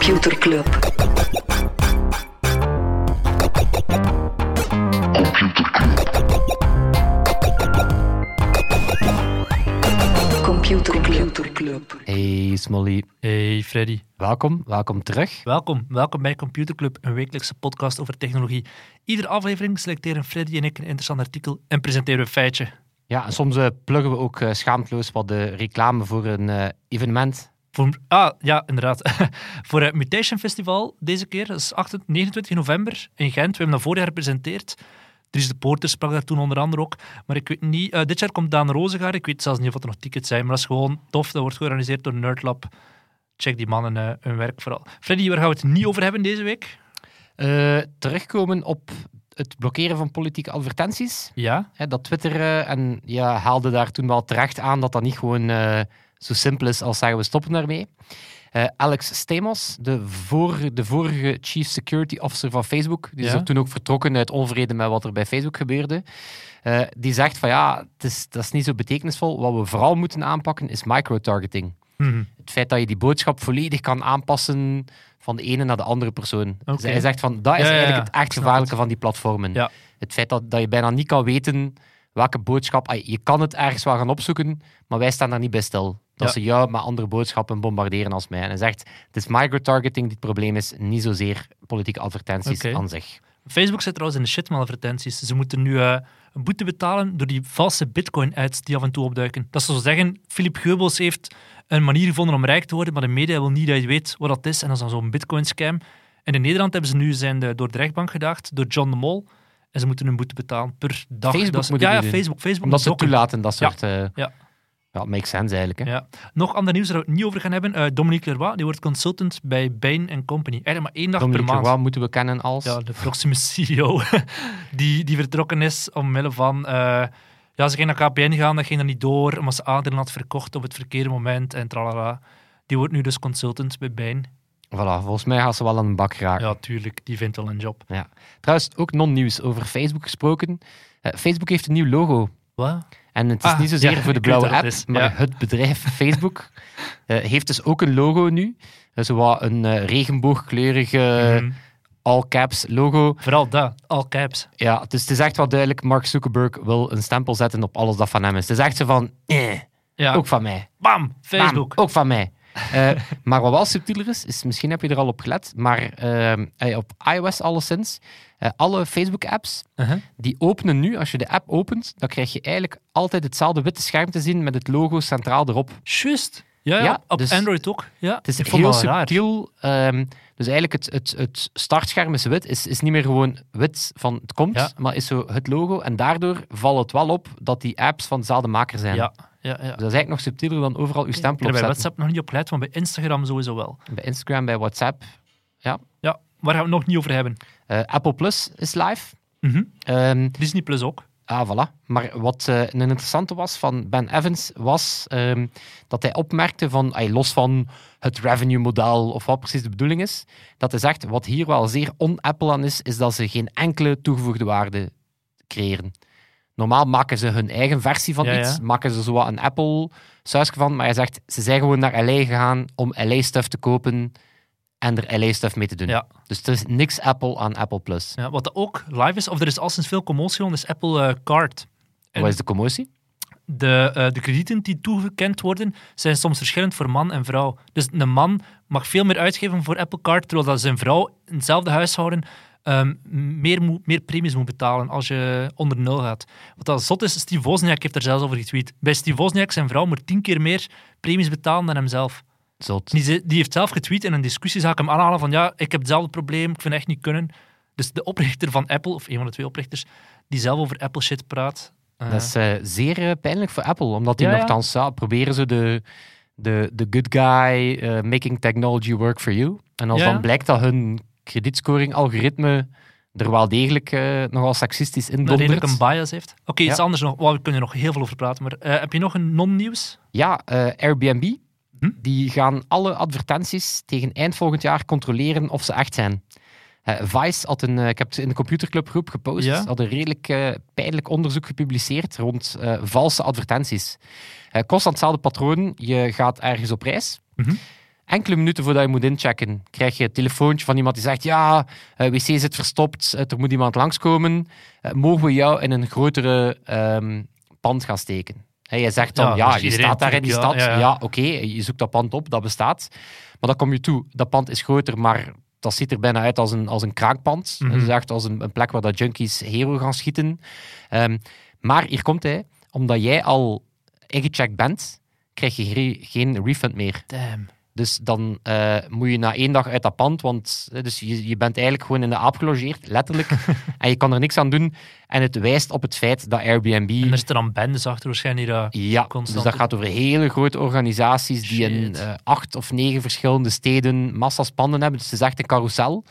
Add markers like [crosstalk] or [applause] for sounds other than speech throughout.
Computer Club. Computer Club. Hey Smolly, Hey Freddy, welkom, welkom terug. welkom. Welkom bij Computer Club, een wekelijkse podcast over technologie. Iedere aflevering selecteren Freddy en ik een interessant artikel en presenteren we een feitje. Ja, en soms eh, pluggen we ook eh, schaamteloos wat de reclame voor een eh, evenement. Voor, ah, ja, inderdaad. [laughs] Voor het Mutation Festival deze keer, dat is 28, 29 november in Gent. We hebben dat vorig jaar gepresenteerd. Dries de Poorter sprak daar toen onder andere ook. Maar ik weet niet, eh, dit jaar komt Daan Rozengaard. Ik weet zelfs niet of er nog tickets zijn, maar dat is gewoon tof. Dat wordt georganiseerd door Nerdlab. Check die mannen eh, hun werk vooral. Freddy, waar gaan we het niet over hebben deze week? Eh, terugkomen op het blokkeren van politieke advertenties. Ja? Dat Twitter en ja, haalde daar toen wel terecht aan dat dat niet gewoon zo simpel is als zeggen we stoppen daarmee. Eh, Alex Stamos, de, voor, de vorige Chief Security Officer van Facebook, die is er toen ook vertrokken uit onvrede met wat er bij Facebook gebeurde, eh, die zegt van ja, het is, dat is niet zo betekenisvol. Wat we vooral moeten aanpakken is microtargeting. Mhm. Het feit dat je die boodschap volledig kan aanpassen van de ene naar de andere persoon. Dus hij zegt van, dat is Ja, ja, ja. eigenlijk het echt gevaarlijke van die platformen. Het feit dat, dat je bijna niet kan weten welke boodschap... Je kan het ergens wel gaan opzoeken, maar wij staan daar niet bij stil. Dat Ja. ze jou met andere boodschappen bombarderen als mij. En hij zegt, het is microtargeting die het probleem is, niet zozeer politieke advertenties aan zich. Facebook zit trouwens in de shit met advertenties. Ze moeten nu eh, een boete betalen door die valse bitcoin-ads die af en toe opduiken. Dat ze zo zeggen, Philip Geubels heeft een manier gevonden om rijk te worden, maar de media wil niet dat je weet wat dat is. En dat is dan zo'n bitcoin-scam. En in Nederland hebben ze nu zijn de, door de rechtbank gedaagd, door John de Mol. En ze moeten een boete betalen per dag. Facebook Dat moet ja. Facebook. Facebook Omdat ze toelaten, dat Ja. soort... eh Ja. Ja, makes sense eigenlijk. Hè? Ja. Nog ander nieuws waar we het niet over gaan hebben. Eh, Dominique Leroy, die wordt consultant bij Bain Company. Eigenlijk maar één dag Dominique per maand. Leroy moeten we kennen als... Ja, de Proximus [laughs] CEO, die, die vertrokken is omwille van... eh, ja, ze ging naar KPN gaan, dat ging er niet door, omdat ze aandelen had verkocht op het verkeerde moment en tralala. Die wordt nu dus consultant bij Bain. Voilà, volgens mij gaan ze wel aan een bak raken. Ja, tuurlijk, die vindt wel een job. Ja. Trouwens, ook non-nieuws over Facebook gesproken. Eh, Facebook heeft een nieuw logo. Wat? En het is Ah, niet zozeer ja, voor de blauwe app, is. maar Ja. het bedrijf Facebook [laughs] eh, heeft dus ook een logo nu. Eh, zo wat een eh, regenboogkleurige Mhm. all-caps logo. Vooral dat, all caps. Ja, dus het is echt wel duidelijk, Mark Zuckerberg wil een stempel zetten op alles dat van hem is. Het is echt zo van, eh, Ja, ook van mij. bam, Facebook. Bam, ook van mij. Eh, maar wat wel subtieler is, is, misschien heb je er al op gelet, maar eh, op iOS alleszins, eh, alle Facebook-apps, Uh-huh. die openen nu, als je de app opent, dan krijg je eigenlijk altijd hetzelfde witte scherm te zien met het logo centraal erop. Juist. Ja, ja, Ja, op dus- Android ook. Ja, Het is ik heel subtiel. ehm, dus eigenlijk het, het, het startscherm is wit, is, is niet meer gewoon wit van het komt, Ja. maar is zo het logo. En daardoor valt het wel op dat die apps van dezelfde maker zijn. Ja, ja, ja. Dus dat is eigenlijk nog subtieler dan overal uw Ik stempel heb bij. WhatsApp nog niet op gelet, maar bij Instagram sowieso wel. Bij Instagram, bij WhatsApp. Ja, waar gaan we het nog niet over hebben? Eh, Apple Plus is live. Mhm. Ehm, Disney Plus ook. Ah, voilà. Maar wat eh, een interessante was van Ben Evans, was ehm, dat hij opmerkte van, ay, los van het revenue-model of wat precies de bedoeling is, dat hij zegt, wat hier wel zeer on-Apple aan is, is dat ze geen enkele toegevoegde waarde creëren. Normaal maken ze hun eigen versie van Ja, iets, ja. maken ze zo wat een Apple-sausje van, maar hij zegt, ze zijn gewoon naar LA gegaan om LA-stuff te kopen en er LA-stuff mee te doen. Ja. Dus er is niks Apple aan Apple Plus. Ja, wat ook live is, of er is al sinds veel commotie rond, is Apple eh, Card. En Wat is de commotie? de, eh, de kredieten die toegekend worden, zijn soms verschillend voor man en vrouw. Dus een man mag veel meer uitgeven voor Apple Card, terwijl dat zijn vrouw in hetzelfde huishouden ehm, meer, moet, meer premies moet betalen als je onder nul gaat. Wat dat zot is, Steve Wozniak heeft er zelfs over getweet. Bij Steve Wozniak, zijn vrouw moet tien keer meer premies betalen dan hemzelf. Zot. Die, die heeft zelf getweet in een discussie, zag ik hem aanhalen van ja, ik heb hetzelfde probleem, ik vind het echt niet kunnen. Dus de oprichter van Apple, of een van de twee oprichters, die zelf over Apple shit praat. eh, Dat is eh, zeer eh, pijnlijk voor Apple, omdat die Ja, nogthans ja, proberen ze de, de, de good guy making technology work for you. En als Ja. dan blijkt dat hun kredietscoring-algoritme er wel degelijk nogal seksistisch in dat dondert. een bias heeft. Oké, iets anders nog. Wow, we kunnen er nog heel veel over praten. Maar heb je nog een non-nieuws? Ja, Airbnb, Hm? die gaan alle advertenties tegen eind volgend jaar controleren of ze echt zijn. Eh, Vice had een, eh, ik heb het in de computerclub groep gepost, Ja? had een redelijk eh, pijnlijk onderzoek gepubliceerd rond valse advertenties. Kost aan hetzelfde patroon, je gaat ergens op reis Mhm. enkele minuten voordat je moet inchecken, krijg je een telefoontje van iemand die zegt: Ja, wc zit verstopt, er moet iemand langskomen. Mogen we jou in een grotere ehm, pand gaan steken? Je zegt dan: Ja, Ja, dus je staat daar in die stad. Ja, oké, je zoekt dat pand op, dat bestaat. Maar dan kom je toe, dat pand is groter, maar dat ziet er bijna uit als een, als een kraakpand. Dat is echt als een, een plek waar dat junkies hero gaan schieten. Ehm, maar hier komt hij, omdat jij al ingecheckt bent, krijg je geen refund meer. Damn. Dus dan eh, moet je na één dag uit dat pand, want eh, dus je, je bent eigenlijk gewoon in de aap gelogeerd, letterlijk. [laughs] en je kan er niks aan doen. En het wijst op het feit dat Airbnb... En er zitten dan bendes achter waarschijnlijk. dat- Ja, constant dus dat gaat over hele grote organisaties die in acht of negen verschillende steden massa's panden hebben. Dus het is echt een carousel.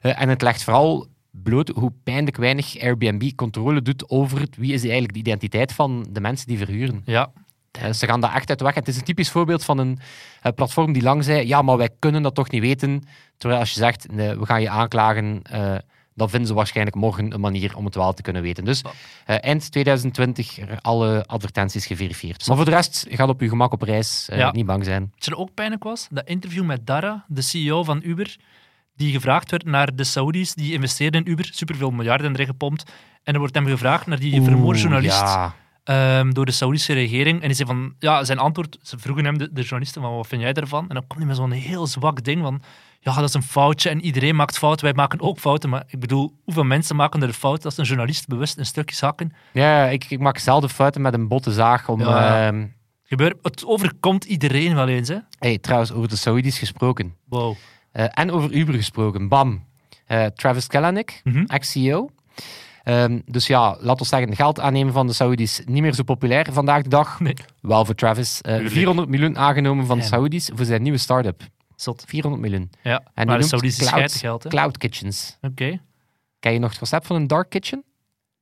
En het legt vooral bloot hoe pijnlijk weinig Airbnb controle doet over het- wie is eigenlijk de identiteit van de mensen die verhuren. Ja, ze gaan daar echt uit de weg. Het is een typisch voorbeeld van een eh, platform die lang zei, ja, maar wij kunnen dat toch niet weten. Terwijl als je zegt, nee, we gaan je aanklagen, eh, dan vinden ze waarschijnlijk morgen een manier om het wel te kunnen weten. Dus eh, eind 2020 er alle advertenties geverifieerd. Maar voor de rest, gaat op je gemak op reis. eh, Ja. Niet bang zijn. Wat er ook pijnlijk was, dat interview met Dara, de CEO van Uber, die gevraagd werd naar de Saudis die investeerden in Uber, superveel miljarden erin gepompt. En er wordt hem gevraagd naar die vermoorde Oeh, journalist Ja. Ehm, door de Saoedische regering. En hij zei van, ja, zijn antwoord, ze vroegen hem, de, de journalisten, van wat vind jij ervan? En dan komt hij met zo'n heel zwak ding van, ja, dat is een foutje en iedereen maakt fouten, wij maken ook fouten. Maar ik bedoel, hoeveel mensen maken er de fout als een journalist bewust een stukje hakken? Ja, ik, ik maak zelden fouten met een botte zaag. Om, Ja. ehm, Gebeurt, het overkomt iedereen wel eens, hè? hey, trouwens, over de Saoedi's gesproken. Wow. Eh, en over Uber gesproken. Bam. Eh, Travis Kalanick, Mhm. ex-CEO. Ehm, dus ja, laten we zeggen, geld aannemen van de Saoedi's niet meer zo populair vandaag de dag. Nee. Wel voor Travis. Eh, Tuurlijk. 400 miljoen aangenomen van de. Saoedi's voor zijn nieuwe start-up. Zot. 400 miljoen. Ja, En maar de Saoedi's cloud, geld, hè? cloud kitchens. Oké. Ken je nog het concept van een dark kitchen?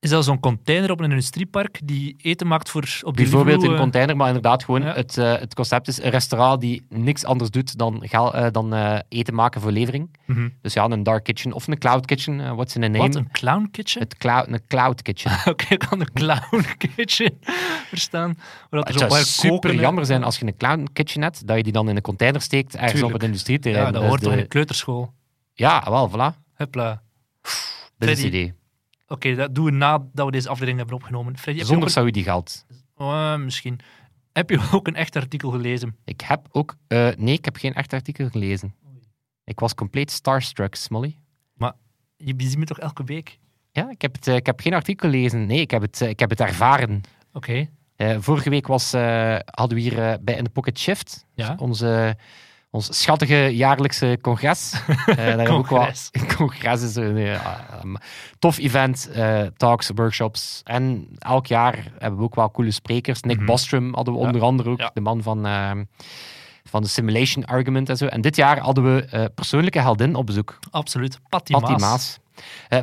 Is dat zo'n container op een industriepark die eten maakt voor op Bijvoorbeeld een eh, container, maar inderdaad gewoon Ja. het, eh, het concept is een restaurant die niks anders doet dan, eh, dan eten maken voor levering. mhm. Dus ja, een dark kitchen of een cloud kitchen, what's in a name? Wat, een clown kitchen? Het cloud, een cloud kitchen. [laughs] Oké, ik kan een clown [laughs] kitchen verstaan. Dat Het zo zou super koken, jammer zijn als je een clown kitchen hebt, dat je die dan in een container steekt, ergens Tuurlijk. op het industrieterrein. Ja, dat hoort toch de- in de kleuterschool. Ja, wel, voilà. Hupla. Dat is het idee. Oké, dat doen we nadat we deze aflevering hebben opgenomen. Freddy, heb je Zonder ook Saudi geld. een- Oh, misschien. Heb je ook een echt artikel gelezen? Ik heb ook... eh, nee, ik heb geen echt artikel gelezen. Ik was compleet starstruck, Smolly. Je ziet me toch elke week? Ja, ik heb, het, eh, ik heb geen artikel gelezen. Nee, ik heb het, eh, ik heb het ervaren. Oké. Eh, vorige week was, eh, hadden we hier eh, bij In The Pocket Shift Ja. onze, ons schattige jaarlijkse congres. [laughs] Eh, daar hebben we ook wel- Congres. [laughs] congres is een eh, um, tof event, eh, talks, workshops. En elk jaar hebben we ook wel coole sprekers. Nick Mhm. Bostrom hadden we Ja. onder andere ook, Ja. de man van, ehm, van de Simulation Argument en zo. En dit jaar hadden we eh, persoonlijke heldin op bezoek. Absoluut. Patty, Patty Maas. Maas.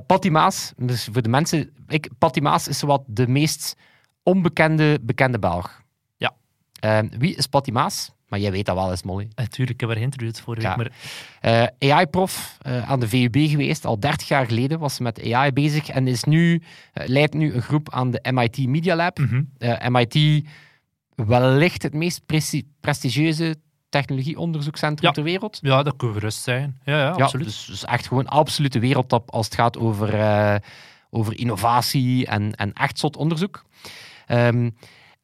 Patty Maas, dus voor de mensen... Ik, Patty Maas is wat de meest onbekende bekende Belg. Ja. Eh, wie is Patty Maas? Maar jij weet dat wel eens, Molly. Natuurlijk, ik heb haar geïnterviewd vorige Ja. week. Maar Eh, AI-prof eh, aan de VUB geweest. Al 30 jaar geleden was ze met AI bezig. En is nu, eh, leidt nu een groep aan de MIT Media Lab. Mhm. MIT, wellicht het meest presti- prestigieuze technologieonderzoekscentrum Ja. ter wereld. Ja, dat kan gerust zijn. Ja, ja, Ja, absoluut. dus, dus echt gewoon absolute wereldtop als het gaat over, over innovatie en, en echt zot onderzoek. Ehm,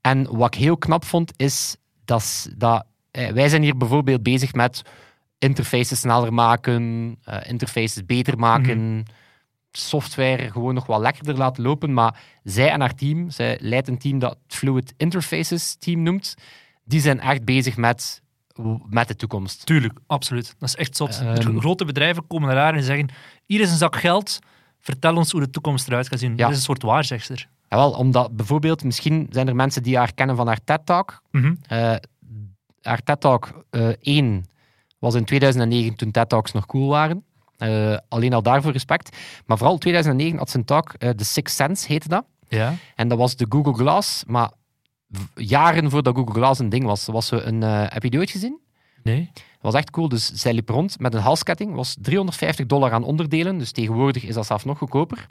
en wat ik heel knap vond, is dat, dat wij zijn hier bijvoorbeeld bezig met interfaces sneller maken, eh, interfaces beter maken, software gewoon nog wat lekkerder laten lopen. Maar zij en haar team, zij leidt een team dat het Fluid Interfaces team noemt, die zijn echt bezig met, met de toekomst. Tuurlijk, absoluut. Dat is echt zot. Ehm. Grote bedrijven komen naar haar en zeggen: Hier is een zak geld, vertel ons hoe de toekomst eruit gaat zien. Ja. Dat is een soort waarzegster. Jawel, omdat bijvoorbeeld, misschien zijn er mensen die haar kennen van haar TED-talk. Mhm. Eh, haar TED-talk eh 1 was in 2009 toen TED-talks nog cool waren. Eh, alleen al daarvoor respect. Maar vooral 2009 had ze een talk, eh The Sixth Sense heette dat. Ja. En dat was de Google Glass, maar jaren voordat Google Glass een ding was. was ze een, eh, heb je die ooit gezien? Nee. Dat was echt cool. Dus zij liep rond met een halsketting. was 350 dollar aan onderdelen. Dus tegenwoordig is dat zelfs nog goedkoper.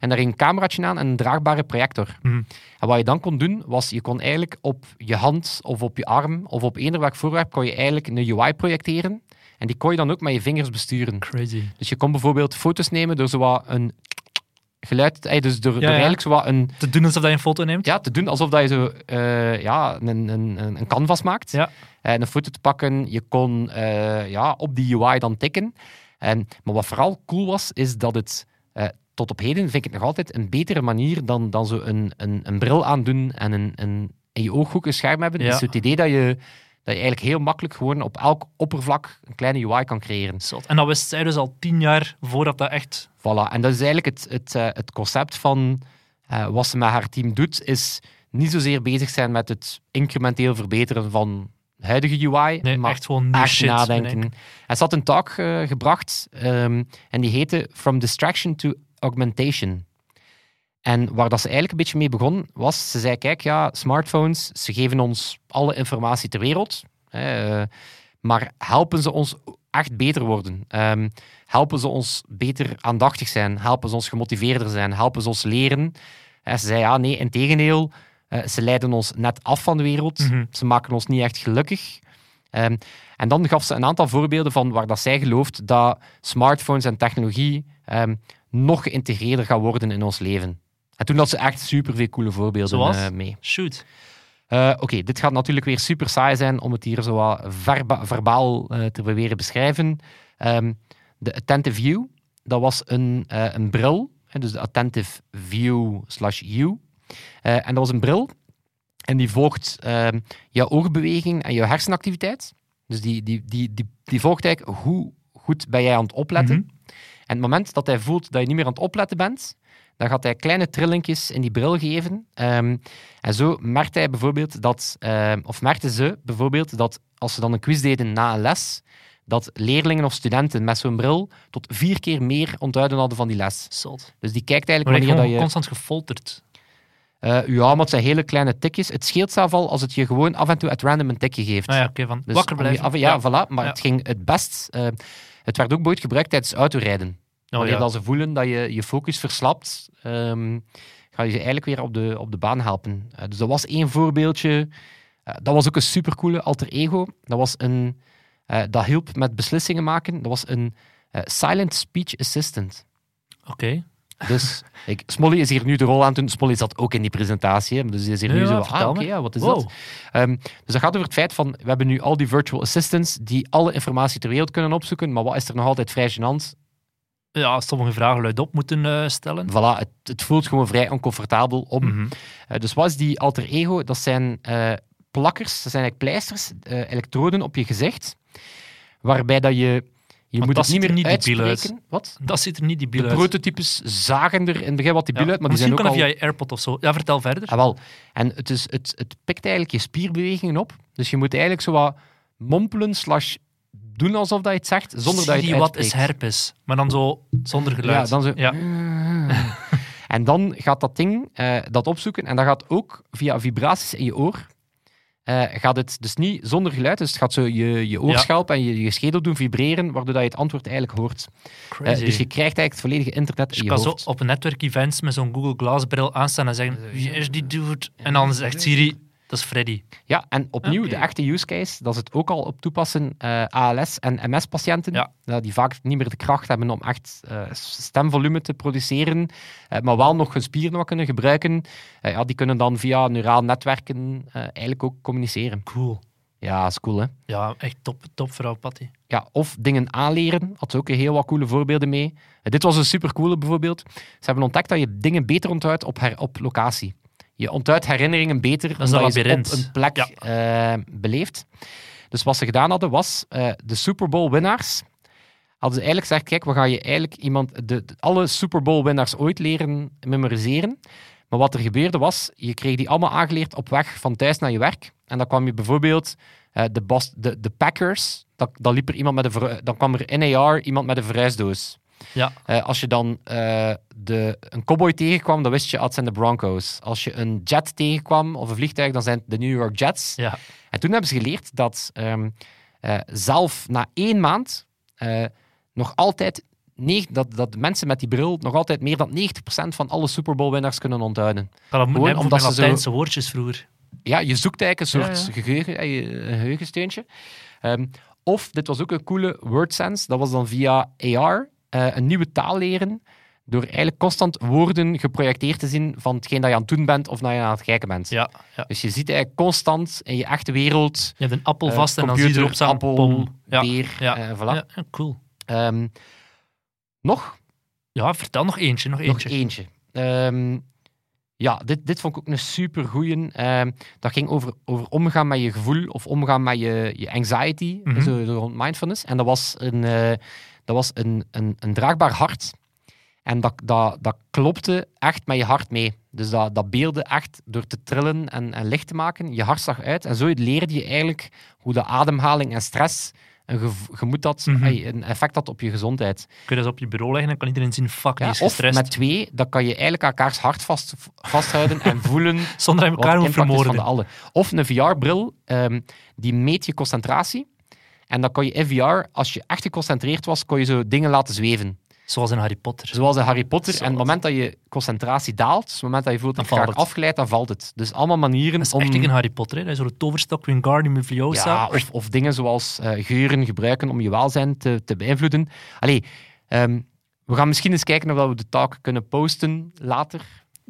En daar ging een cameraatje aan en een draagbare projector. Mhm. En wat je dan kon doen, was je kon eigenlijk op je hand of op je arm of op eender welk voorwerp kon je eigenlijk een UI projecteren. En die kon je dan ook met je vingers besturen. Crazy. Dus je kon bijvoorbeeld foto's nemen door zo wat een geluid, eh, dus door, ja. eigenlijk zo wat een, Te doen alsof je een foto neemt? ja, te doen alsof dat je zo, eh, ja, een, een, een, een canvas maakt. Ja. En een foto te pakken. Je kon eh, ja, op die UI dan tikken. En, maar wat vooral cool was, is dat het eh, tot op heden vind ik het nog altijd een betere manier dan, dan zo een, een, een bril aandoen en een, een, in je ooghoek een scherm hebben. Ja. is het idee dat je, dat je eigenlijk heel makkelijk gewoon op elk oppervlak een kleine UI kan creëren. Zot. En dat wist zij dus al tien jaar voordat dat echt... Voilà. En dat is eigenlijk het, het, eh, het concept van eh, wat ze met haar team doet, is niet zozeer bezig zijn met het incrementeel verbeteren van huidige UI, Nee, maar echt gewoon echt shit. nadenken. En ze had een talk eh, gebracht ehm, en die heette From Distraction to Augmentation. En waar dat ze eigenlijk een beetje mee begon, was, ze zei, kijk, ja, smartphones, ze geven ons alle informatie ter wereld, hè, eh, maar helpen ze ons echt beter worden? Ehm, helpen ze ons beter aandachtig zijn? Helpen ze ons gemotiveerder zijn? Helpen ze ons leren? En ze zei, ja, nee, in tegendeel, eh, ze leiden ons net af van de wereld. Mhm. Ze maken ons niet echt gelukkig. Ehm, en dan gaf ze een aantal voorbeelden van waar dat zij gelooft dat smartphones en technologie ehm, nog geïntegreerder gaan worden in ons leven. En toen had ze echt super veel coole voorbeelden eh, mee. Shoot. Eh, Oké, dit gaat natuurlijk weer super saai zijn om het hier zo wat verba- verbaal eh, te proberen beschrijven. Ehm, de Attentive View, dat was een, een bril, hè, dus de Attentive View slash U. En dat was een bril en die volgt ehm, jouw oogbeweging en jouw hersenactiviteit. Dus die, die, die, die, die volgt eigenlijk hoe goed ben jij aan het opletten. Mhm. En het moment dat hij voelt dat je niet meer aan het opletten bent, dan gaat hij kleine trillingjes in die bril geven. Ehm, en zo merkte hij bijvoorbeeld dat, ehm, of merkte ze bijvoorbeeld dat als ze dan een quiz deden na een les, dat leerlingen of studenten met zo'n bril tot vier keer meer onthouden hadden van die les. Zot. Dus die kijkt eigenlijk wanneer dat je... constant gefolterd. eh, ja, maar het zijn hele kleine tikjes. Het scheelt zelf al als het je gewoon af en toe at random een tikje geeft. Nou ja, oké, van Dus wakker blijven. af- ja, voilà. Maar Ja. het ging het best... eh, het werd ook bijvoorbeeld gebruikt tijdens autorijden. Oh, Wanneer ja. dat ze voelen dat je je focus verslapt, ehm, ga je ze eigenlijk weer op de, op de baan helpen. Eh, dus dat was één voorbeeldje. Eh, dat was ook een supercoole alter ego. Dat, was een, eh, dat hielp met beslissingen maken. Dat was een silent speech assistant. Oké. Dus ik, Smolly is hier nu de rol aan het doen. Smolly zat ook in die presentatie. Dus die is hier Ja, nu zo ah, oké, wat is Wow. dat? Ehm, dus dat gaat over het feit van, we hebben nu al die virtual assistants die alle informatie ter wereld kunnen opzoeken, maar wat is er nog altijd vrij gênant? Ja, sommige vragen luidop moeten eh, stellen. Voilà, het, het voelt gewoon vrij oncomfortabel om. Mhm. Eh, dus wat is die alter ego? Dat zijn eh, plakkers, dat zijn eigenlijk pleisters, elektroden op je gezicht, waarbij dat je... Je moet dat het niet meer er niet uit. uitspreken. Wat? Dat ziet er niet die De biel uit. prototypes zagen er in het begin wat die Ja. biel uit, maar die zijn ook kan al... het via je AirPod of zo. Ja, vertel verder. Ah, wel. En het, is, het, het pikt eigenlijk je spierbewegingen op. Dus je moet eigenlijk zo wat mompelen slash doen alsof dat je het zegt, zonder dat je het wat is herpes? Maar dan zo zonder geluid. Ja, dan zo. Ja. [laughs] En dan gaat dat ding eh, dat opzoeken en dat gaat ook via vibraties in je oor. Eh, gaat het dus niet zonder geluid, dus het gaat zo je, je oorschelp en je, je schedel doen vibreren, waardoor dat je het antwoord eigenlijk hoort. Eh, dus je krijgt eigenlijk het volledige internet Dus in je je kan zo op een netwerkevents met zo'n Google Glass bril aanstaan en zeggen, wie is die dude? En dan zegt Siri, dat is Freddy. Ja, en opnieuw, de echte use case, dat is het ook al op toepassen, eh, ALS en MS-patiënten, Ja. die vaak niet meer de kracht hebben om echt eh, stemvolume te produceren, eh, maar wel nog hun spieren wat kunnen gebruiken, eh, ja, die kunnen dan via neuraal netwerken eh, eigenlijk ook communiceren. Cool. Ja, is cool, hè? Ja, echt top, top vrouw, Patty. Ja, of dingen aanleren, had ze ook heel wat coole voorbeelden mee. Eh, dit was een supercoole bijvoorbeeld. Ze hebben ontdekt dat je dingen beter onthoudt op, her- op locatie. Je onthoudt herinneringen beter omdat dat je op een plek eh, beleeft. Dus wat ze gedaan hadden was, eh, de Super Bowl winnaars hadden ze eigenlijk gezegd, kijk, we gaan je eigenlijk iemand, de, de- alle Super Bowl winnaars ooit leren memoriseren. Maar wat er gebeurde was, je kreeg die allemaal aangeleerd op weg van thuis naar je werk. En dan kwam je bijvoorbeeld eh, de, de, de Packers, dan, dan, liep er iemand met een, dan kwam er in AR iemand met een verhuisdoos. Ja, Eh, als je dan eh, de, een cowboy tegenkwam, dan wist je, ah, het zijn de Broncos. Als je een jet tegenkwam, of een vliegtuig, dan zijn het de New York Jets. ja. En toen hebben ze geleerd dat ehm, eh, zelf na één maand eh, nog altijd dat, dat mensen met die bril nog altijd meer dan 90% van alle Super Bowl winnaars kunnen onthouden. Dat Gewoon omdat ze zo- Latijnse woordjes vroeger. Ja, je zoekt eigenlijk een Ja, soort ja. Geheugen, een geheugensteuntje. Ehm, of, dit was ook een coole WordSense, dat was dan via AR eh, een nieuwe taal leren, door eigenlijk constant woorden geprojecteerd te zien van hetgeen dat je aan het doen bent of dat je aan het kijken bent. Ja, ja. Dus je ziet eigenlijk constant in je echte wereld Je hebt een appel eh, vast en dan zie je erop staan. appel, pom. Ja, beer, ja, eh, voilà. ja, ja, cool. Ehm, nog? Ja, vertel nog eentje, nog Nog eentje. eentje. Ehm, ja, dit, dit vond ik ook een super goeie. Ehm, dat ging over, over omgaan met je gevoel of omgaan met je, je anxiety, Mhm. zo, zo rond mindfulness. En dat was een, dat was een, een, een draagbaar hart. En dat, dat, dat klopte echt met je hart mee. Dus dat, dat beelde echt door te trillen en, en licht te maken. Je hart zag uit. En zo leerde je eigenlijk hoe de ademhaling en stress een gemoed had, Mhm. een effect had op je gezondheid. Kun je dat op je bureau leggen en kan iedereen zien, fuck, die Ja, is of met twee, dan kan je eigenlijk elkaars hart vast, vasthouden en [laughs] voelen Zonder elkaar impact is van vermoorden. de alle. Of een VR-bril, ehm, die meet je concentratie. En dan kon je in VR, als je echt geconcentreerd was, kon je zo dingen laten zweven. Zoals in Harry Potter. Zoals in Harry Potter. En op het moment dat je concentratie daalt, dus op het moment dat je voelt dat je afgeleid, dan valt het. Dus allemaal manieren Dat is om... echt in Harry Potter, hè. Dat is zo'n toverstok, Wingardium Leviosa. Ja, of, of dingen zoals eh, geuren gebruiken om je welzijn te, te beïnvloeden. Allee, ehm, we gaan misschien eens kijken of we de talk kunnen posten later.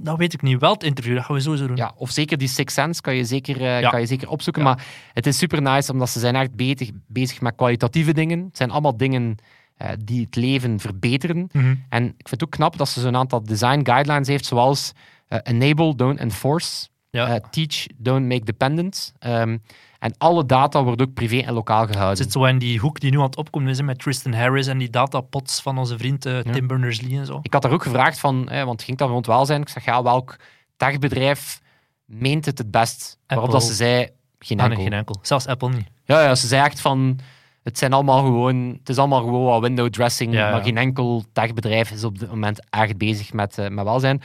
Dat weet ik niet. Wel het interview, dat gaan we sowieso doen. Ja, of zeker die Six Sense kan je zeker, eh, Ja. kan je zeker opzoeken. Ja. Maar het is super nice, omdat ze zijn echt bezig, bezig met kwalitatieve dingen. Het zijn allemaal dingen eh, die het leven verbeteren. Mhm. En ik vind het ook knap dat ze zo'n aantal design guidelines heeft, zoals eh, enable, don't enforce, Ja. teach, don't make dependent. Ehm, en alle data wordt ook privé en lokaal Het gehouden. zit zo in die hoek die nu aan het opkomen is met Tristan Harris en die datapots van onze vriend eh, Tim Berners-Lee en zo. Ik had daar ook gevraagd van, eh, want het ging daar rond welzijn. Ik zeg, ja, welk techbedrijf meent het het best? Waarop Apple. dat ze zei, geen Ah, nee, geen enkel. Zelfs Apple niet. Ja, ja, ze zei echt van, het zijn allemaal gewoon, het is allemaal gewoon wat window dressing, Ja, ja. maar geen enkel techbedrijf is op dit moment echt bezig met, eh, met welzijn.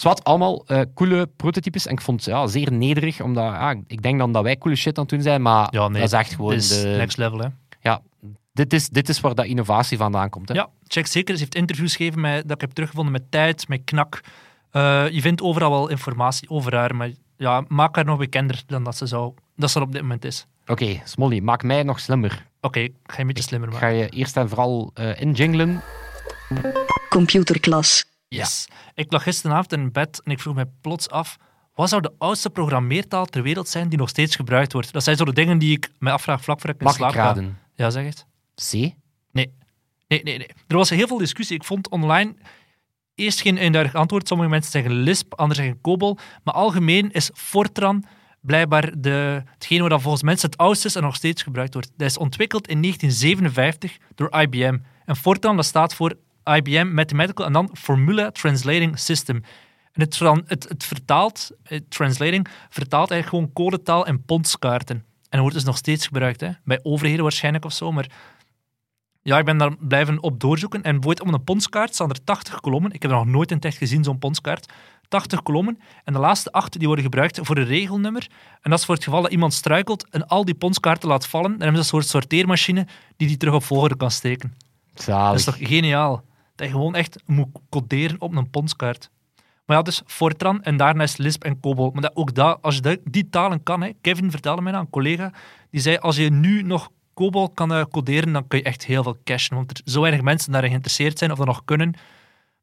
Zwat, allemaal eh, coole prototypes. En ik vond het ja, zeer nederig, omdat ja, ik denk dan dat wij coole shit aan het doen zijn, maar Ja, nee. dat is echt gewoon Dit is de... next level, hè. Ja, dit is, dit is waar dat innovatie vandaan komt. Hè. Ja, check zeker. Ze heeft interviews gegeven met, dat ik heb teruggevonden met Tijd, met Knak. Eh, je vindt overal wel informatie over haar, maar ja, maak haar nog bekender dan dat ze, zou, dat ze er op dit moment is. Oké, Smolly, maak mij nog slimmer. Oké, ik ga je een beetje slimmer Ik maken. ga je eerst en vooral eh injinglen. Computerklas. Yes. Ik lag gisteravond in bed en ik vroeg me plots af, wat zou de oudste programmeertaal ter wereld zijn die nog steeds gebruikt wordt? Dat zijn zo de dingen die ik me afvraag vlak voor ik in Mag ik slaap ga. Ja, zeg het. C? Nee. Nee, nee, nee. Er was heel veel discussie. Ik vond online eerst geen eenduidig antwoord. Sommige mensen zeggen Lisp, anderen zeggen COBOL. Maar algemeen is Fortran blijkbaar de, hetgene wat volgens mensen het oudste is en nog steeds gebruikt wordt. Dat is ontwikkeld in 1957 door IBM. En Fortran dat staat voor IBM Mathematical en dan Formula Translating System. En het, het, het vertaalt, het translating, vertaalt eigenlijk gewoon codetaal en pondskaarten. En dat wordt dus nog steeds gebruikt. Hè? Bij overheden waarschijnlijk of zo, maar ja, ik ben daar blijven op doorzoeken. En bijvoorbeeld op een pondskaart staan er 80 kolommen. Ik heb er nog nooit in het echt gezien, zo'n pondskaart. 80 kolommen. En de laatste acht die worden gebruikt voor een regelnummer. En dat is voor het geval dat iemand struikelt en al die pondskaarten laat vallen. Dan hebben ze een soort sorteermachine die die terug op volgorde kan steken. Zalig. Dat is toch geniaal? Dat je gewoon echt moet coderen op een pondskaart. Maar ja, dus Fortran en daarna is Lisp en COBOL. Maar dat, ook dat, als je die talen kan, hè, Kevin vertelde mij dat, een collega, die zei, als je nu nog COBOL kan eh, coderen, dan kun je echt heel veel cashen. Want er zo weinig mensen daarin geïnteresseerd zijn of dat nog kunnen.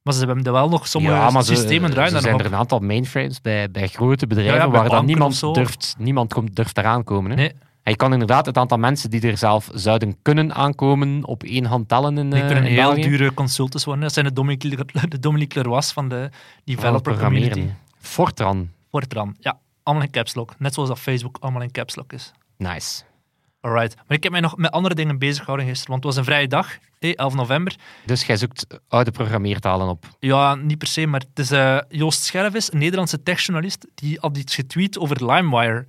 Maar ze hebben er wel nog sommige ja, systemen zo daar zijn nog er een aantal mainframes bij, bij grote bedrijven Ja, ja, bij waar dan niemand durft, niemand komt, durft eraan komen. Hè? Nee, En je kan inderdaad het aantal mensen die er zelf zouden kunnen aankomen op één hand tellen in, eh, kunnen in heel België. dure consultants worden. Dat zijn de Dominique, [laughs] de Dominique Leroy van de developer community. programmeren. Fortran. Fortran, ja. Allemaal in caps lock. Net zoals dat Facebook allemaal in caps lock is. Nice. Alright. Maar ik heb mij nog met andere dingen bezig gehouden gisteren, want het was een vrije dag, eh, 11 november. Dus jij zoekt oude programmeertalen op. Ja, niet per se, maar het is eh, Joost Schervis, een Nederlandse techjournalist, die had iets getweet over LimeWire.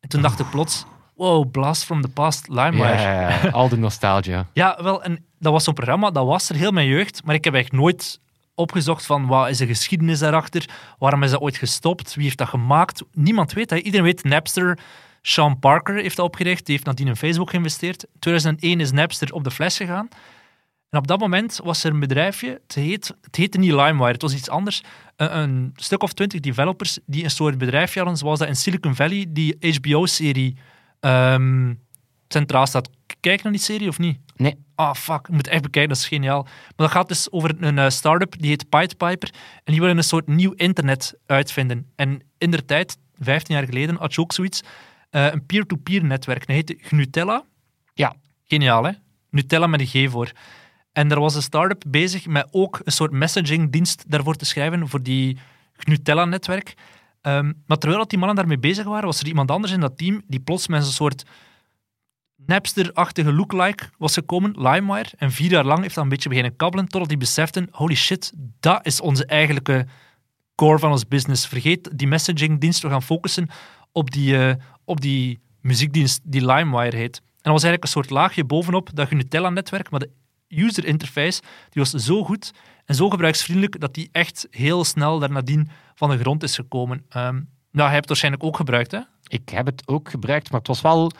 En toen dacht ik plots, wow, blast from the past, LimeWire. Ja, al de nostalgia. Ja, wel, en dat was zo'n programma, dat was er heel mijn jeugd, maar ik heb eigenlijk nooit opgezocht van wat is de geschiedenis daarachter, waarom is dat ooit gestopt, wie heeft dat gemaakt. Niemand weet dat. Iedereen weet Napster. Sean Parker heeft dat opgericht, die heeft nadien in Facebook geïnvesteerd. 2001 is Napster op de fles gegaan. En op dat moment was er een bedrijfje, het, heet, het heette niet LimeWire, het was iets anders. Een, een stuk of twintig developers die een soort bedrijfje hadden, zoals dat in Silicon Valley, die HBO-serie ehm, centraal staat. Kijk naar die serie of niet? Nee. Ah, fuck. Je moet echt bekijken, dat is geniaal. Maar dat gaat dus over een eh, start-up, die heet Pied Piper. En die willen een soort nieuw internet uitvinden. En in der tijd, 15 jaar geleden, had je ook zoiets. eh, een peer-to-peer netwerk. Dat heette Gnutella. Ja. Geniaal, hè? Nutella met een G voor. En er was een start-up bezig met ook een soort messagingdienst daarvoor te schrijven, voor die Gnutella-netwerk. Ehm, maar terwijl die mannen daarmee bezig waren, was er iemand anders in dat team die plots met een soort Napster-achtige lookalike was gekomen, LimeWire. En vier jaar lang heeft dat een beetje beginnen kabbelen, totdat die beseften, holy shit, dat is onze eigenlijke core van ons business. Vergeet die messagingdienst, we gaan focussen op die, eh, op die muziekdienst die LimeWire heet. En dat was eigenlijk een soort laagje bovenop dat Gnutella-netwerk, maar de user interface die was zo goed en zo gebruiksvriendelijk dat die echt heel snel daar nadien van de grond is gekomen. Ehm nou, hij hebt het waarschijnlijk ook gebruikt, hè? Ik heb het ook gebruikt, maar het was wel...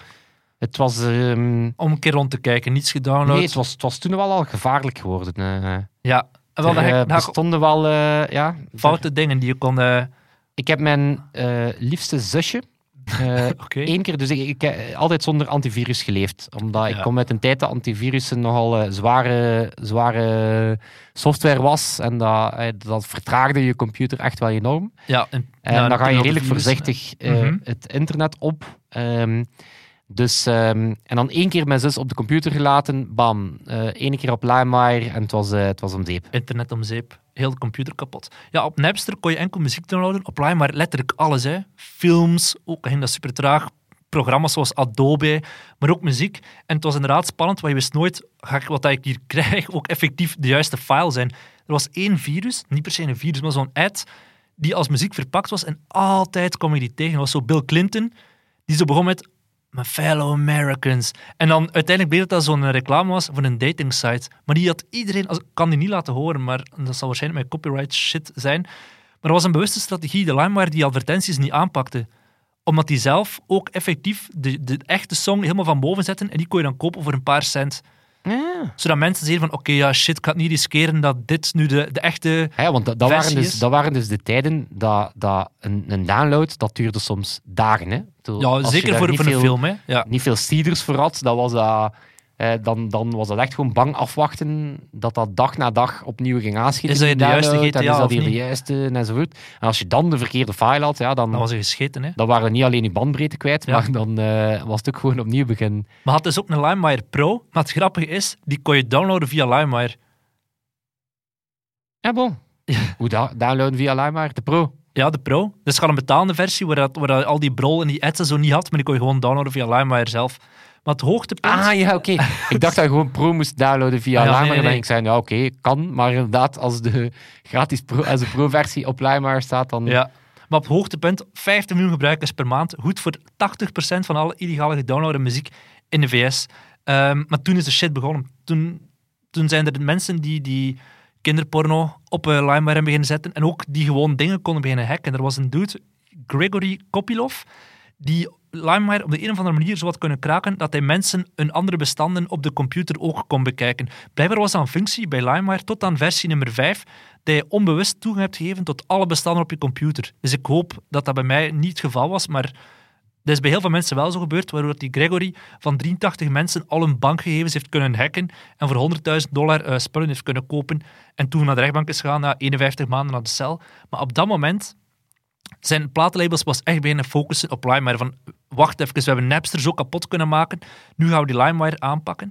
Het was... ehm, Om een keer rond te kijken, niets gedownload. nee, het was, het was toen wel al gevaarlijk geworden. eh. Ja, en wel, er eh, heb je bestonden wel... eh, ja, foute dingen die je kon... eh, Ik heb mijn eh, liefste zusje eh [laughs] Oké. één keer, dus ik, ik heb altijd zonder antivirus geleefd. Omdat Ja. ik kom uit een tijd dat antivirussen nogal eh, zware, zware software was. En dat, eh, dat vertraagde je computer echt wel enorm. Ja, en, En ja, dan ga je redelijk virus, voorzichtig eh, Mhm. het internet op. Ehm, dus, ehm, en dan één keer mijn zus op de computer gelaten. Bam. eh Eén keer op LimeWire en het was, eh, het was om zeep. Internet om zeep. Heel de computer kapot. Ja, op Napster kon je enkel muziek downloaden. Op Lime maar letterlijk alles. Hè. Films, ook ging dat super traag. Programma's zoals Adobe, maar ook muziek. En het was inderdaad spannend, want je wist nooit, ga ik wat ik hier [laughs] krijg ook effectief de juiste file zijn. Er was één virus, niet per se een virus, maar zo'n ad die als muziek verpakt was en altijd kom je die tegen. Dat was zo Bill Clinton, die zo begon met My fellow Americans. En dan uiteindelijk bleek dat dat zo'n reclame was voor een dating site. Maar die had iedereen, als- kan die niet laten horen, maar dat zal waarschijnlijk met copyright shit zijn. Maar dat was een bewuste strategie, de LimeWire die advertenties niet aanpakte. Omdat die zelf ook effectief de, de echte song helemaal van boven zetten en die kon je dan kopen voor een paar cent. Ja. Zodat mensen zeiden van, oké, ja, shit, ik het niet riskeren dat dit nu de, de echte... Ja, want dat, dat, waren dus, is. dat waren dus de tijden dat, dat een, een download, dat duurde soms dagen. Hè. Ja, zeker voor, een film, hè. Ja. Niet veel seeders voor had, dat was dat, eh, dan, dan was dat echt gewoon bang afwachten dat dat dag na dag opnieuw ging aanschieten. Is dat die de juiste en GTA is dat hier de juiste enzovoort. En als je dan de verkeerde file had, ja, dan, Dan was gescheten, hè. dan waren we niet alleen je bandbreedte kwijt, Ja. maar dan eh, was het ook gewoon opnieuw beginnen. Maar had dus ook een LimeWire Pro. Maar het grappige is, die kon je downloaden via LimeWire. Ja, bon. Hoe da downloaden via LimeWire? De Pro. Ja, de Pro. Dus gaat een betalende versie waar, dat, waar dat al die brol en die ads en zo niet had, maar die kon je gewoon downloaden via LimeWire zelf. Maar het hoogtepunt... Ah ja, oké. [laughs] ik dacht dat je gewoon Pro moest downloaden via Ah, ja, nee, LimeWire. nee, En ik zei, ja, oké, kan. Maar inderdaad, als de gratis Pro, als de Pro-versie op LimeWire staat, dan... Ja. Maar op hoogtepunt, 50 miljoen gebruikers per maand. Goed voor 80% van alle illegale gedownloade muziek in de VS. Ehm, maar toen is de shit begonnen. Toen, toen zijn er mensen die, die kinderporno op uh, LimeWire hebben beginnen zetten. En ook die gewoon dingen konden beginnen hacken. Er was een dude, Gregory Kopilov, die LimeWire op de een of andere manier zo kunnen kraken dat hij mensen hun andere bestanden op de computer ook kon bekijken. Blijkbaar was dat een functie bij LimeWire tot aan versie nummer 5 dat je onbewust toegang hebt gegeven tot alle bestanden op je computer. Dus ik hoop dat dat bij mij niet het geval was, maar dat is bij heel veel mensen wel zo gebeurd, waardoor die Gregory van 83 mensen al hun bankgegevens heeft kunnen hacken en voor 100.000 dollar uh, spullen heeft kunnen kopen en toen naar de rechtbank is gegaan na 51 maanden naar de cel. Maar op dat moment zijn platenlabels was echt beginnen focussen op LimeWire. Van, wacht even, we hebben Napster zo kapot kunnen maken, nu gaan we die LimeWire aanpakken.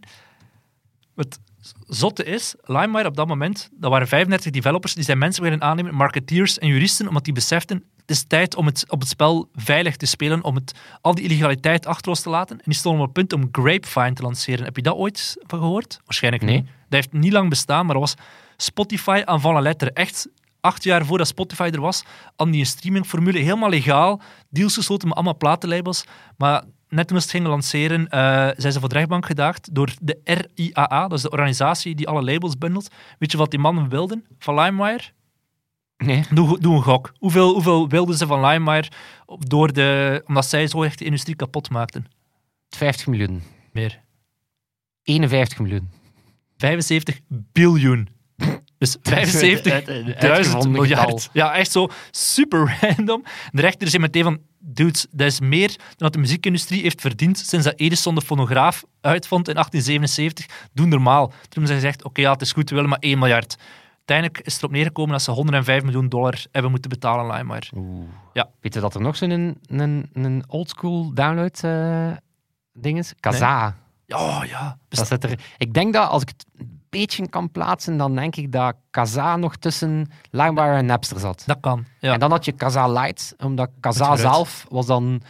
Het zotte is, LimeWire op dat moment, dat waren 35 developers, die zijn mensen willen aannemen, marketeers en juristen, omdat die beseften, het is tijd om het, op het spel veilig te spelen, om het, al die illegaliteit achter ons te laten. En die stonden op het punt om Grapevine te lanceren. Heb je dat ooit van gehoord? Waarschijnlijk Nee. niet. Dat heeft niet lang bestaan, maar dat was Spotify aan van letter. Echt acht jaar voordat Spotify er was, aan die streamingformule helemaal legaal, deals gesloten met allemaal platenlabels. Maar net toen ze het gingen lanceren, uh, zijn ze voor de rechtbank gedaagd door de RIAA, dat is de organisatie die alle labels bundelt. Weet je wat die mannen wilden van LimeWire? Nee. Doe, doe een gok. Hoeveel, hoeveel wilden ze van LimeWire door de, omdat zij zo echt de industrie kapot maakten? 50 miljoen. Meer. 51 miljoen. 75 biljoen. Dus 75 Het- het- het duizend uitgevonden miljard. getal. Ja, echt zo super random. De rechter zei meteen van, dudes, dat is meer dan dat de muziekindustrie heeft verdiend sinds dat Edison de fonograaf uitvond in 1877. Doe normaal. Toen hebben ze gezegd, oké, ja, het is goed, we willen maar 1 miljard. Uiteindelijk is het erop neergekomen dat ze 105 miljoen dollar hebben moeten betalen aan LimeWire. Ja. Weet je dat er nog zo'n een, een, een oldschool download eh, ding is? Kazaa. Oh ja, Dat zit er, ik denk dat als ik het beetje kan plaatsen, dan denk ik dat Kazaa nog tussen LimeWire en Napster zat. dat kan. Ja. En dan had je Kazaa Lite, omdat geluid. zelf was dan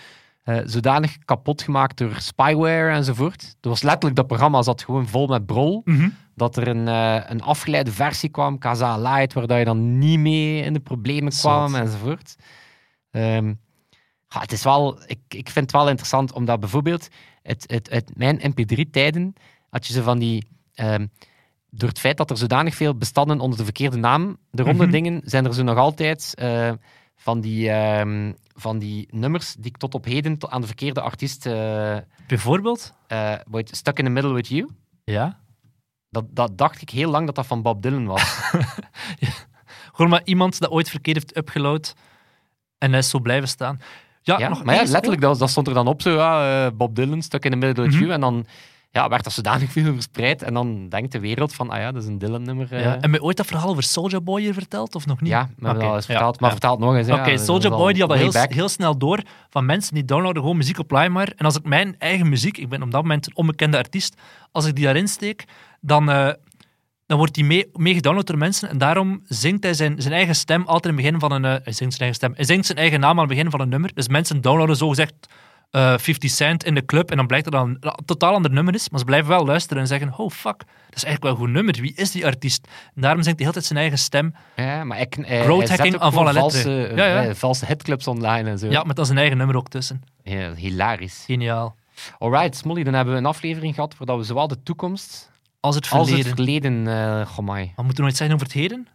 eh, zodanig kapot gemaakt door spyware enzovoort. Het was letterlijk, dat programma zat gewoon vol met brol. Mhm. Dat er een, eh, een afgeleide versie kwam, Kazaa Lite, waar je dan niet mee in de problemen kwam Zot. enzovoort. Ehm, ja, het is wel, ik, ik vind het wel interessant, omdat bijvoorbeeld het, het, het, mijn mp3-tijden had je ze van die... ehm, door het feit dat er zodanig veel bestanden onder de verkeerde naam eronder Mhm. dingen, zijn er zo nog altijd eh, van, die, ehm, van die nummers die ik tot op heden aan de verkeerde artiest... eh Bijvoorbeeld? eh, Stuck in the Middle with You. Ja. Dat, dat dacht ik heel lang dat dat van Bob Dylan was. [laughs] Gewoon maar iemand dat ooit verkeerd heeft upgeload en hij is zo blijven staan. Ja, Ja, nog maar ja, letterlijk, dat, dat stond er dan op zo, ja, Bob Dylan, Stuck in the Middle with Mhm. You. En dan ja, werd dat zodanig veel verspreid. En dan denkt de wereld van, ah ja, dat is een Dylan-nummer. eh. Ja. En mij ooit dat verhaal over Soulja Boy hier verteld, of nog niet? Ja, hebben Oké, dat ja. Maar nog eens. Oké, al Boy die had dat heel, heel snel door van mensen die downloaden gewoon muziek op LimeWire. En als ik mijn eigen muziek, ik ben op dat moment een onbekende artiest, als ik die daarin steek, dan, eh, dan wordt die mee, mee gedownload door mensen. En daarom zingt hij zijn, zijn eigen stem altijd in het begin van een... eh, hij zingt zijn eigen stem. Hij zingt zijn eigen naam aan het begin van een nummer. Dus mensen downloaden zogezegd eh 50 Cent in de club en dan blijkt dat dat een, een totaal ander nummer is. Maar ze blijven wel luisteren en zeggen, oh fuck, dat is eigenlijk wel een goed nummer. Wie is die artiest? En daarom zingt hij heel tijd zijn eigen stem. Ja, maar ik, eh, aan vallen valse. Ja, ja. eh, valse hitclubs online en zo. Ja, met dan zijn eigen nummer ook tussen. Ja, hilarisch. Geniaal. Alright, Smolly, dan hebben we een aflevering gehad waar dat we zowel de toekomst Als het als verleden. het verleden... eh moeten we nog iets zeggen over het heden?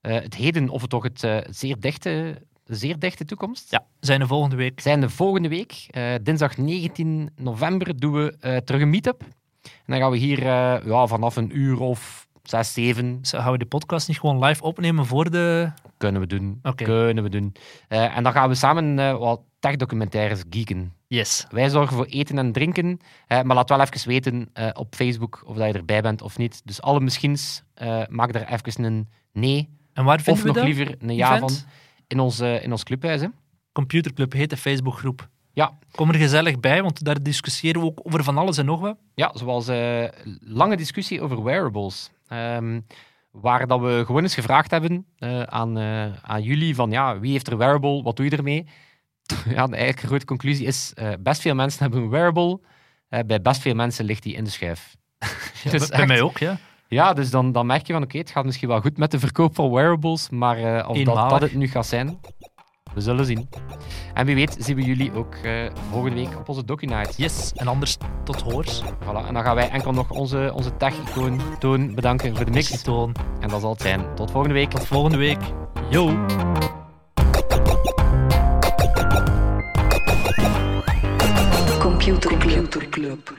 Eh, het heden, of het toch het eh, zeer, dichte, zeer dichte toekomst. Ja, zijn de volgende week. zijn de volgende week, eh, dinsdag 19 november, doen we eh, terug een meetup. En dan gaan we hier eh, ja, vanaf een uur of zes, zeven gaan we de podcast niet gewoon live opnemen voor de... kunnen we doen. Kunnen we doen. En dan gaan we samen wat tech-documentaires geeken. Yes. Wij zorgen voor eten en drinken, eh, maar laat wel even weten eh, op Facebook of dat je erbij bent of niet. Dus alle misschiens, eh, maak er even een nee En waar vinden of nog dat? liever een ja van? In ons, eh, in ons clubhuis. Hè. Computerclub heet de Facebookgroep. Ja. Kom er gezellig bij, want daar discussiëren we ook over van alles en nog wat. Ja, zoals eh lange discussie over wearables. Ehm, waar dat we gewoon eens gevraagd hebben eh, aan, aan jullie van ja, wie heeft er wearable, wat doe je ermee? [laughs] ja, de eigenlijk grote conclusie is, best veel mensen hebben een wearable. Bij best veel mensen ligt die in de schuif. [laughs] Ja, Dus bij echt- mij ook, ja. Ja, dus dan, dan merk je van oké, het gaat misschien wel goed met de verkoop van wearables, maar eh, of dat, dat het nu gaat zijn, we zullen zien. En wie weet zien we jullie ook eh, volgende week op onze DocuNight. Yes. En anders tot hoors. Voilà, en dan gaan wij enkel nog onze, onze tech-icoon Toon bedanken voor de mix. Toon. En dat zal het zijn. Tot volgende week. Tot volgende week. Yo. Computer Club.